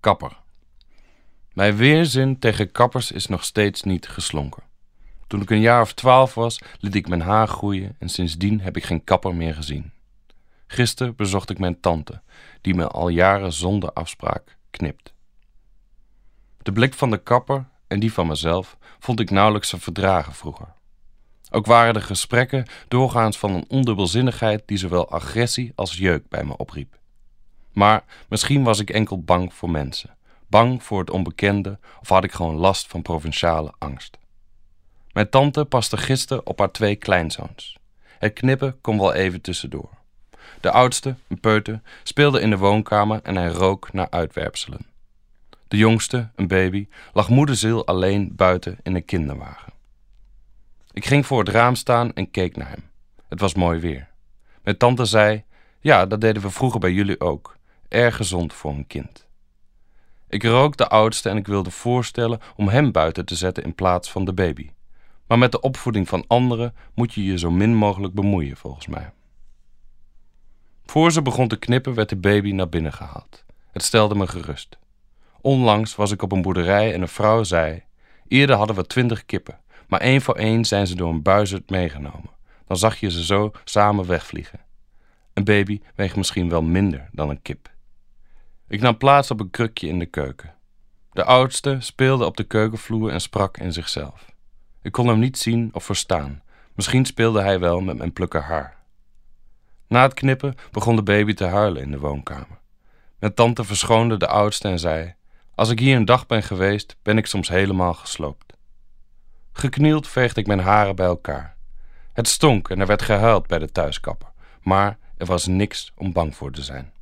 Kapper. Mijn weerzin tegen kappers is nog steeds niet geslonken. Toen ik een jaar of twaalf was, liet ik mijn haar groeien en sindsdien heb ik geen kapper meer gezien. Gisteren bezocht ik mijn tante, die me al jaren zonder afspraak knipt. De blik van de kapper en die van mezelf vond ik nauwelijks te verdragen vroeger. Ook waren de gesprekken doorgaans van een ondubbelzinnigheid die zowel agressie als jeuk bij me opriep. Maar misschien was ik enkel bang voor mensen, bang voor het onbekende of had ik gewoon last van provinciale angst. Mijn tante paste gisteren op haar twee kleinzoons. Het knippen kon wel even tussendoor. De oudste, een peuter, speelde in de woonkamer en hij rook naar uitwerpselen. De jongste, een baby, lag moederziel alleen buiten in een kinderwagen. Ik ging voor het raam staan en keek naar hem. Het was mooi weer. Mijn tante zei: Ja, dat deden we vroeger bij jullie ook. Erg gezond voor een kind. Ik rook de oudste en ik wilde voorstellen om hem buiten te zetten in plaats van de baby. Maar met de opvoeding van anderen moet je je zo min mogelijk bemoeien, volgens mij. Voor ze begon te knippen, werd de baby naar binnen gehaald. Het stelde me gerust. Onlangs was ik op een boerderij en een vrouw zei: Eerder hadden we twintig kippen, maar één voor één zijn ze door een buizerd meegenomen. Dan zag je ze zo samen wegvliegen. Een baby weegt misschien wel minder dan een kip. Ik nam plaats op een krukje in de keuken. De oudste speelde op de keukenvloer en sprak in zichzelf. Ik kon hem niet zien of verstaan. Misschien speelde hij wel met mijn plukken haar. Na het knippen begon de baby te huilen in de woonkamer. Mijn tante verschoonde de oudste en zei: Als ik hier een dag ben geweest, ben ik soms helemaal gesloopt. Geknield veegde ik mijn haren bij elkaar. Het stonk en er werd gehuild bij de thuiskapper, maar er was niks om bang voor te zijn.